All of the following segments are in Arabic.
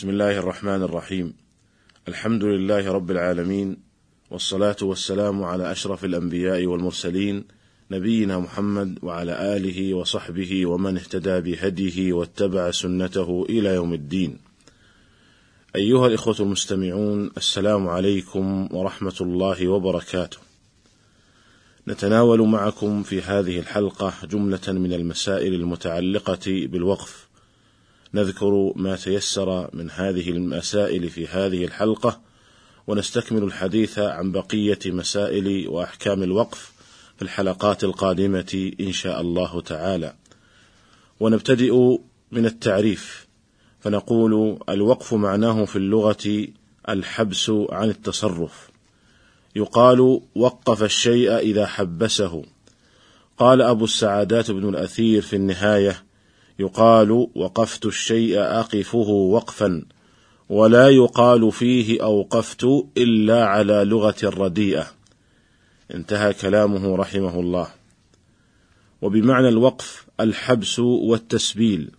بسم الله الرحمن الرحيم الحمد لله رب العالمين والصلاه والسلام على اشرف الانبياء والمرسلين نبينا محمد وعلى اله وصحبه ومن اهتدى بهديه واتبع سنته إلى يوم الدين ايها الاخوه المستمعون السلام عليكم ورحمه الله وبركاته نتناول معكم في هذه الحلقة جمله من المسائل المتعلقه بالوقف نذكر ما تيسر من هذه المسائل في هذه الحلقة ونستكمل الحديث عن بقية مسائل وأحكام الوقف في الحلقات القادمة إن شاء الله تعالى. ونبتدئ من التعريف فنقول الوقف معناه في اللغة الحبس عن التصرف. يقال وقف الشيء إذا حبسه. قال أبو السعادات بن الأثير في النهاية: يقال وقفت الشيء أقفه وقفا ولا يقال فيه أوقفت إلا على لغة الرديئة انتهى كلامه رحمه الله. وبمعنى الوقف الحبس والتسبيل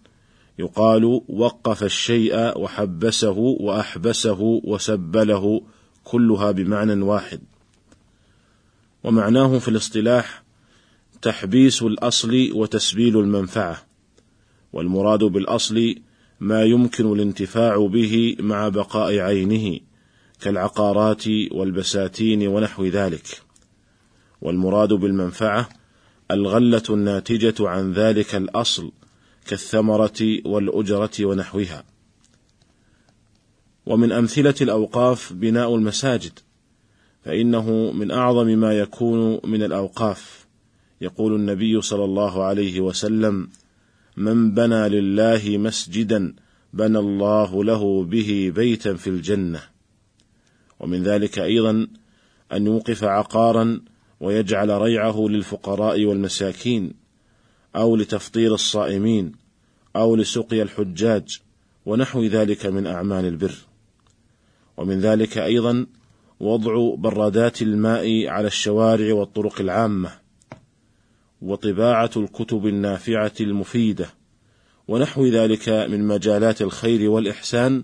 يقال وقف الشيء وحبسه وأحبسه وسبله كلها بمعنى واحد. ومعناه في الاصطلاح تحبيس الأصل وتسبيل المنفعة. والمراد بالأصل ما يمكن الانتفاع به مع بقاء عينه كالعقارات والبساتين ونحو ذلك. والمراد بالمنفعة الغلة الناتجة عن ذلك الأصل كالثمرة والأجرة ونحوها. ومن أمثلة الأوقاف بناء المساجد فإنه من أعظم ما يكون من الأوقاف. يقول النبي صلى الله عليه وسلم من بنى لله مسجدا بنى الله له به بيتا في الجنة. ومن ذلك أيضا أن يوقف عقارا ويجعل ريعه للفقراء والمساكين أو لتفطير الصائمين أو لسقي الحجاج ونحو ذلك من أعمال البر. ومن ذلك أيضا وضع برادات الماء على الشوارع والطرق العامة. وطباعة الكتب النافعة المفيدة ونحو ذلك من مجالات الخير والإحسان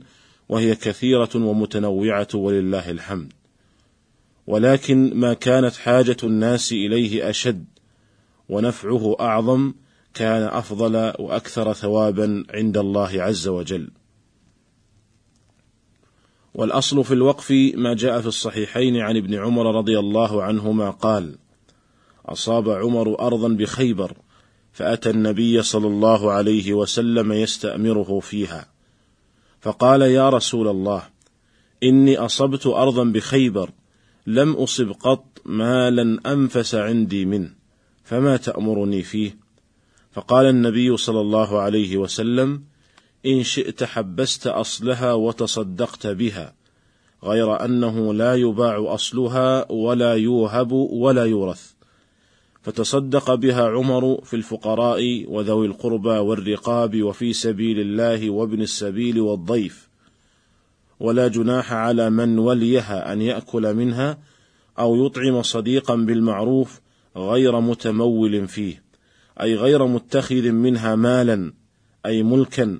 وهي كثيرة ومتنوعة ولله الحمد. ولكن ما كانت حاجة الناس إليه أشد ونفعه أعظم كان أفضل وأكثر ثوابا عند الله عز وجل. والأصل في الوقف ما جاء في الصحيحين عن ابن عمر رضي الله عنهما قال: أصاب عمر أرضا بخيبر فأتى النبي صلى الله عليه وسلم يستأمره فيها. فقال يا رسول الله إني أصبت أرضا بخيبر لم أصب قط مالا أنفس عندي منه فما تأمرني فيه؟ فقال النبي صلى الله عليه وسلم إن شئت حبست أصلها وتصدقت بها غير أنه لا يباع أصلها ولا يوهب ولا يورث. فتصدق بها عمر في الفقراء وذوي القربى والرقاب وفي سبيل الله وابن السبيل والضيف. ولا جناح على من وليها أن يأكل منها أو يطعم صديقا بالمعروف غير متمول فيه أي غير متخذ منها مالا أي ملكا.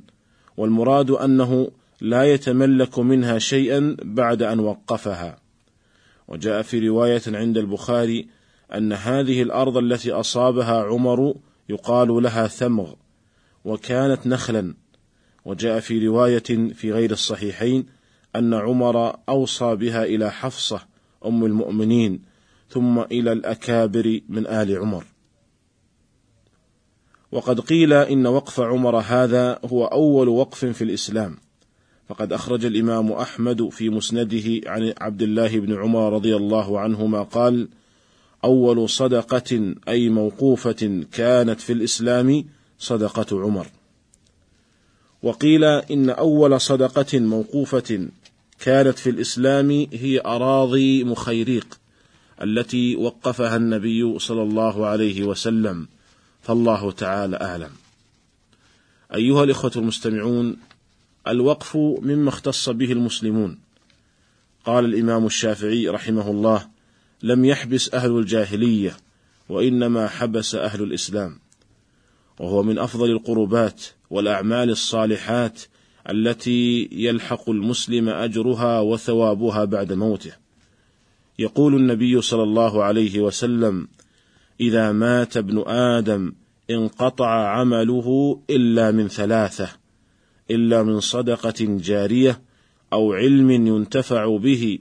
والمراد أنه لا يتملك منها شيئا بعد أن وقفها. وجاء في رواية عند البخاري أن هذه الأرض التي أصابها عمر يقال لها ثمغ وكانت نخلا. وجاء في رواية في غير الصحيحين أن عمر أوصى بها إلى حفصة أم المؤمنين ثم إلى الأكابر من آل عمر. وقد قيل إن وقف عمر هذا هو أول وقف في الإسلام. فقد أخرج الإمام أحمد في مسنده عن عبد الله بن عمر رضي الله عنهما قال: أول صدقة أي موقوفة كانت في الإسلام صدقة عمر. وقيل إن أول صدقة موقوفة كانت في الإسلام هي أراضي مخيريق التي وقفها النبي صلى الله عليه وسلم فالله تعالى أعلم. أيها الإخوة المستمعون، الوقف مما اختص به المسلمون. قال الإمام الشافعي رحمه الله: لم يحبس أهل الجاهلية وإنما حبس أهل الإسلام. وهو من أفضل القربات والأعمال الصالحات التي يلحق المسلم أجرها وثوابها بعد موته. يقول النبي صلى الله عليه وسلم إذا مات ابن آدم انقطع عمله إلا من ثلاثة إلا من صدقة جارية أو علم ينتفع به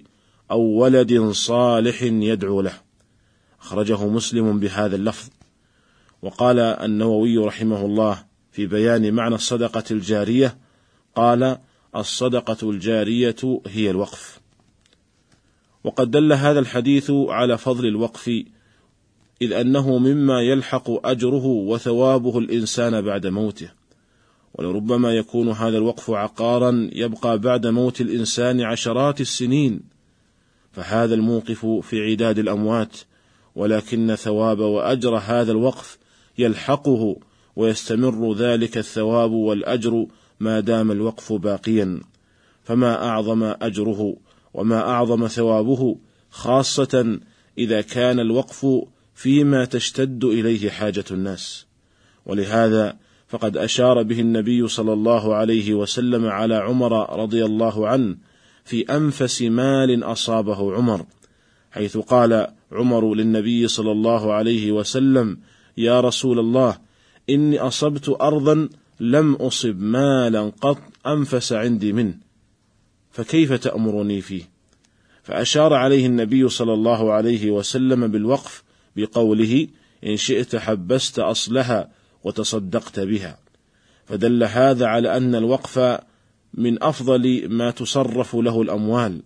أو ولد صالح يدعو له. أخرجه مسلم بهذا اللفظ. وقال النووي رحمه الله في بيان معنى الصدقة الجارية قال الصدقة الجارية هي الوقف. وقد دل هذا الحديث على فضل الوقف إذ أنه مما يلحق أجره وثوابه الإنسان بعد موته. ولربما يكون هذا الوقف عقارا يبقى بعد موت الإنسان عشرات السنين. فهذا الموقف في عداد الأموات ولكن ثواب وأجر هذا الوقف يلحقه ويستمر ذلك الثواب والأجر ما دام الوقف باقيا. فما أعظم أجره وما أعظم ثوابه خاصة إذا كان الوقف فيما تشتد إليه حاجة الناس. ولهذا فقد أشار به النبي صلى الله عليه وسلم على عمر رضي الله عنه في أنفس مال أصابه عمر حيث قال عمر للنبي صلى الله عليه وسلم يا رسول الله إني أصبت أرضا لم أصب مالا قط أنفس عندي منه فكيف تأمرني فيه؟ فأشار عليه النبي صلى الله عليه وسلم بالوقف بقوله إن شئت حبست أصلها وتصدقت بها. فدل هذا على أن الوقف من أفضل ما تصرف له الأموال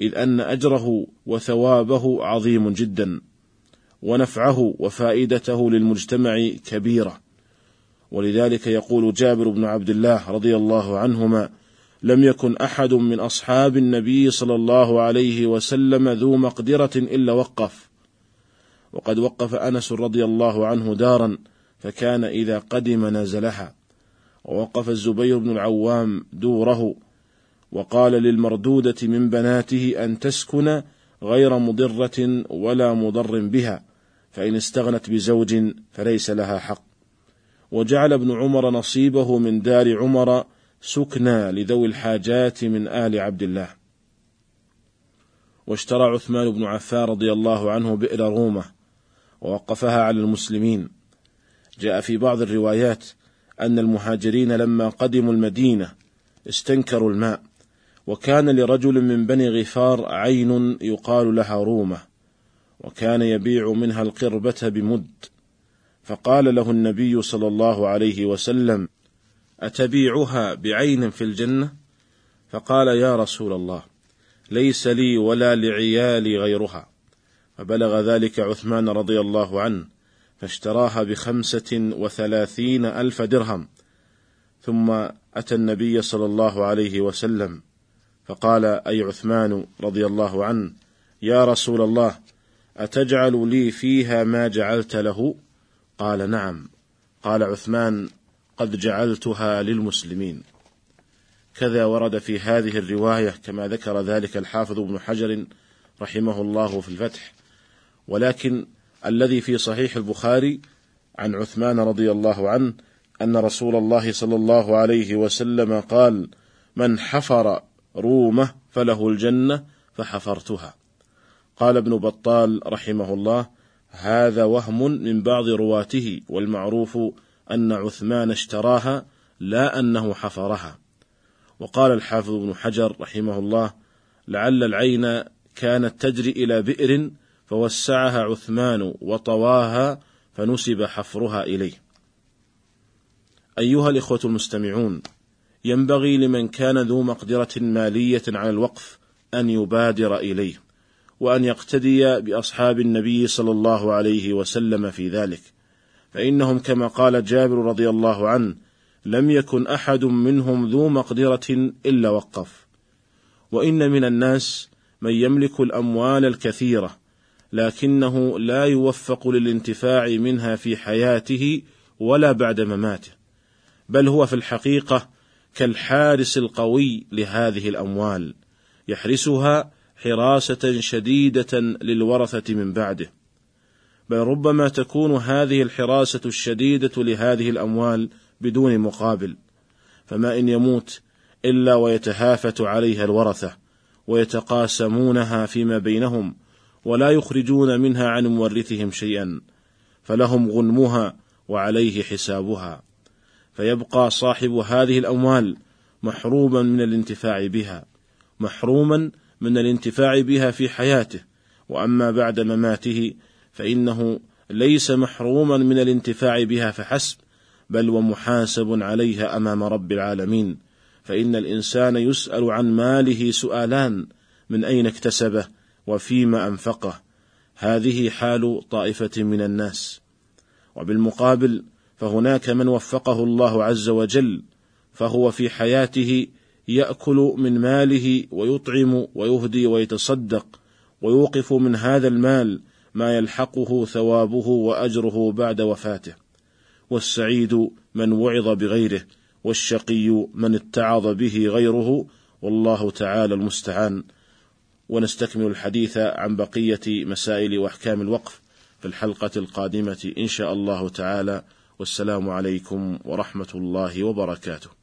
إذ أن أجره وثوابه عظيم جدا ونفعه وفائدته للمجتمع كبيرة. ولذلك يقول جابر بن عبد الله رضي الله عنهما لم يكن أحد من أصحاب النبي صلى الله عليه وسلم ذو مقدرة إلا وقف. وقد وقف أنس رضي الله عنه دارا فكان إذا قدم نزلها ووقف الزبير بن العوام دوره وقال للمردودة من بناته أن تسكن غير مضرة ولا مضر بها فإن استغنت بزوج فليس لها حق. وجعل ابن عمر نصيبه من دار عمر سكنى لذوي الحاجات من آل عبد الله. واشترى عثمان بن عفان رضي الله عنه بئر رومة ووقفها على المسلمين. جاء في بعض الروايات أن المهاجرين لما قدموا المدينة استنكروا الماء وكان لرجل من بني غفار عين يقال لها رومة وكان يبيع منها القربة بمد. فقال له النبي صلى الله عليه وسلم أتبيعها بعين في الجنة؟ فقال يا رسول الله ليس لي ولا لعيالي غيرها. فبلغ ذلك عثمان رضي الله عنه فاشتراها بخمسة وثلاثين ألف درهم. ثم أتى النبي صلى الله عليه وسلم فقال أي عثمان رضي الله عنه يا رسول الله أتجعل لي فيها ما جعلت له قال نعم. قال عثمان قد جعلتها للمسلمين. كذا ورد في هذه الرواية كما ذكر ذلك الحافظ ابن حجر رحمه الله في الفتح. ولكن الذي في صحيح البخاري عن عثمان رضي الله عنه أن رسول الله صلى الله عليه وسلم قال من حفر رومه فله الجنة فحفرتها قال ابن بطال رحمه الله هذا وهم من بعض رواته والمعروف أن عثمان اشتراها لا أنه حفرها وقال الحافظ ابن حجر رحمه الله لعل العين كانت تجري إلى بئر فوسعها عثمان وطواها فنسب حفرها إليه. أيها الإخوة المستمعون، ينبغي لمن كان ذو مقدرة مالية على الوقف أن يبادر إليه، وأن يقتدي بأصحاب النبي صلى الله عليه وسلم في ذلك، فإنهم كما قال جابر رضي الله عنه: لم يكن أحد منهم ذو مقدرة إلا وقف. وإن من الناس من يملك الأموال الكثيرة لكنه لا يوفق للانتفاع منها في حياته ولا بعد مماته بل هو في الحقيقة كالحارس القوي لهذه الأموال يحرسها حراسة شديدة للورثة من بعده. بل ربما تكون هذه الحراسة الشديدة لهذه الأموال بدون مقابل فما إن يموت إلا ويتهافت عليها الورثة ويتقاسمونها فيما بينهم ولا يخرجون منها عن مورثهم شيئا فلهم غنمها وعليه حسابها. فيبقى صاحب هذه الأموال محروما من الانتفاع بها محروما من الانتفاع بها في حياته. وأما بعد مماته فإنه ليس محروما من الانتفاع بها فحسب بل ومحاسب عليها أمام رب العالمين. فإن الإنسان يسأل عن ماله سؤالان من أين اكتسبه؟ وفيما أنفقه. هذه حال طائفة من الناس. وبالمقابل فهناك من وفقه الله عز وجل فهو في حياته يأكل من ماله ويطعم ويهدي ويتصدق ويوقف من هذا المال ما يلحقه ثوابه وأجره بعد وفاته. والسعيد من وعظ بغيره والشقي من اتعظ به غيره والله تعالى المستعان. ونستكمل الحديث عن بقية مسائل وأحكام الوقف في الحلقة القادمة إن شاء الله تعالى. والسلام عليكم ورحمة الله وبركاته.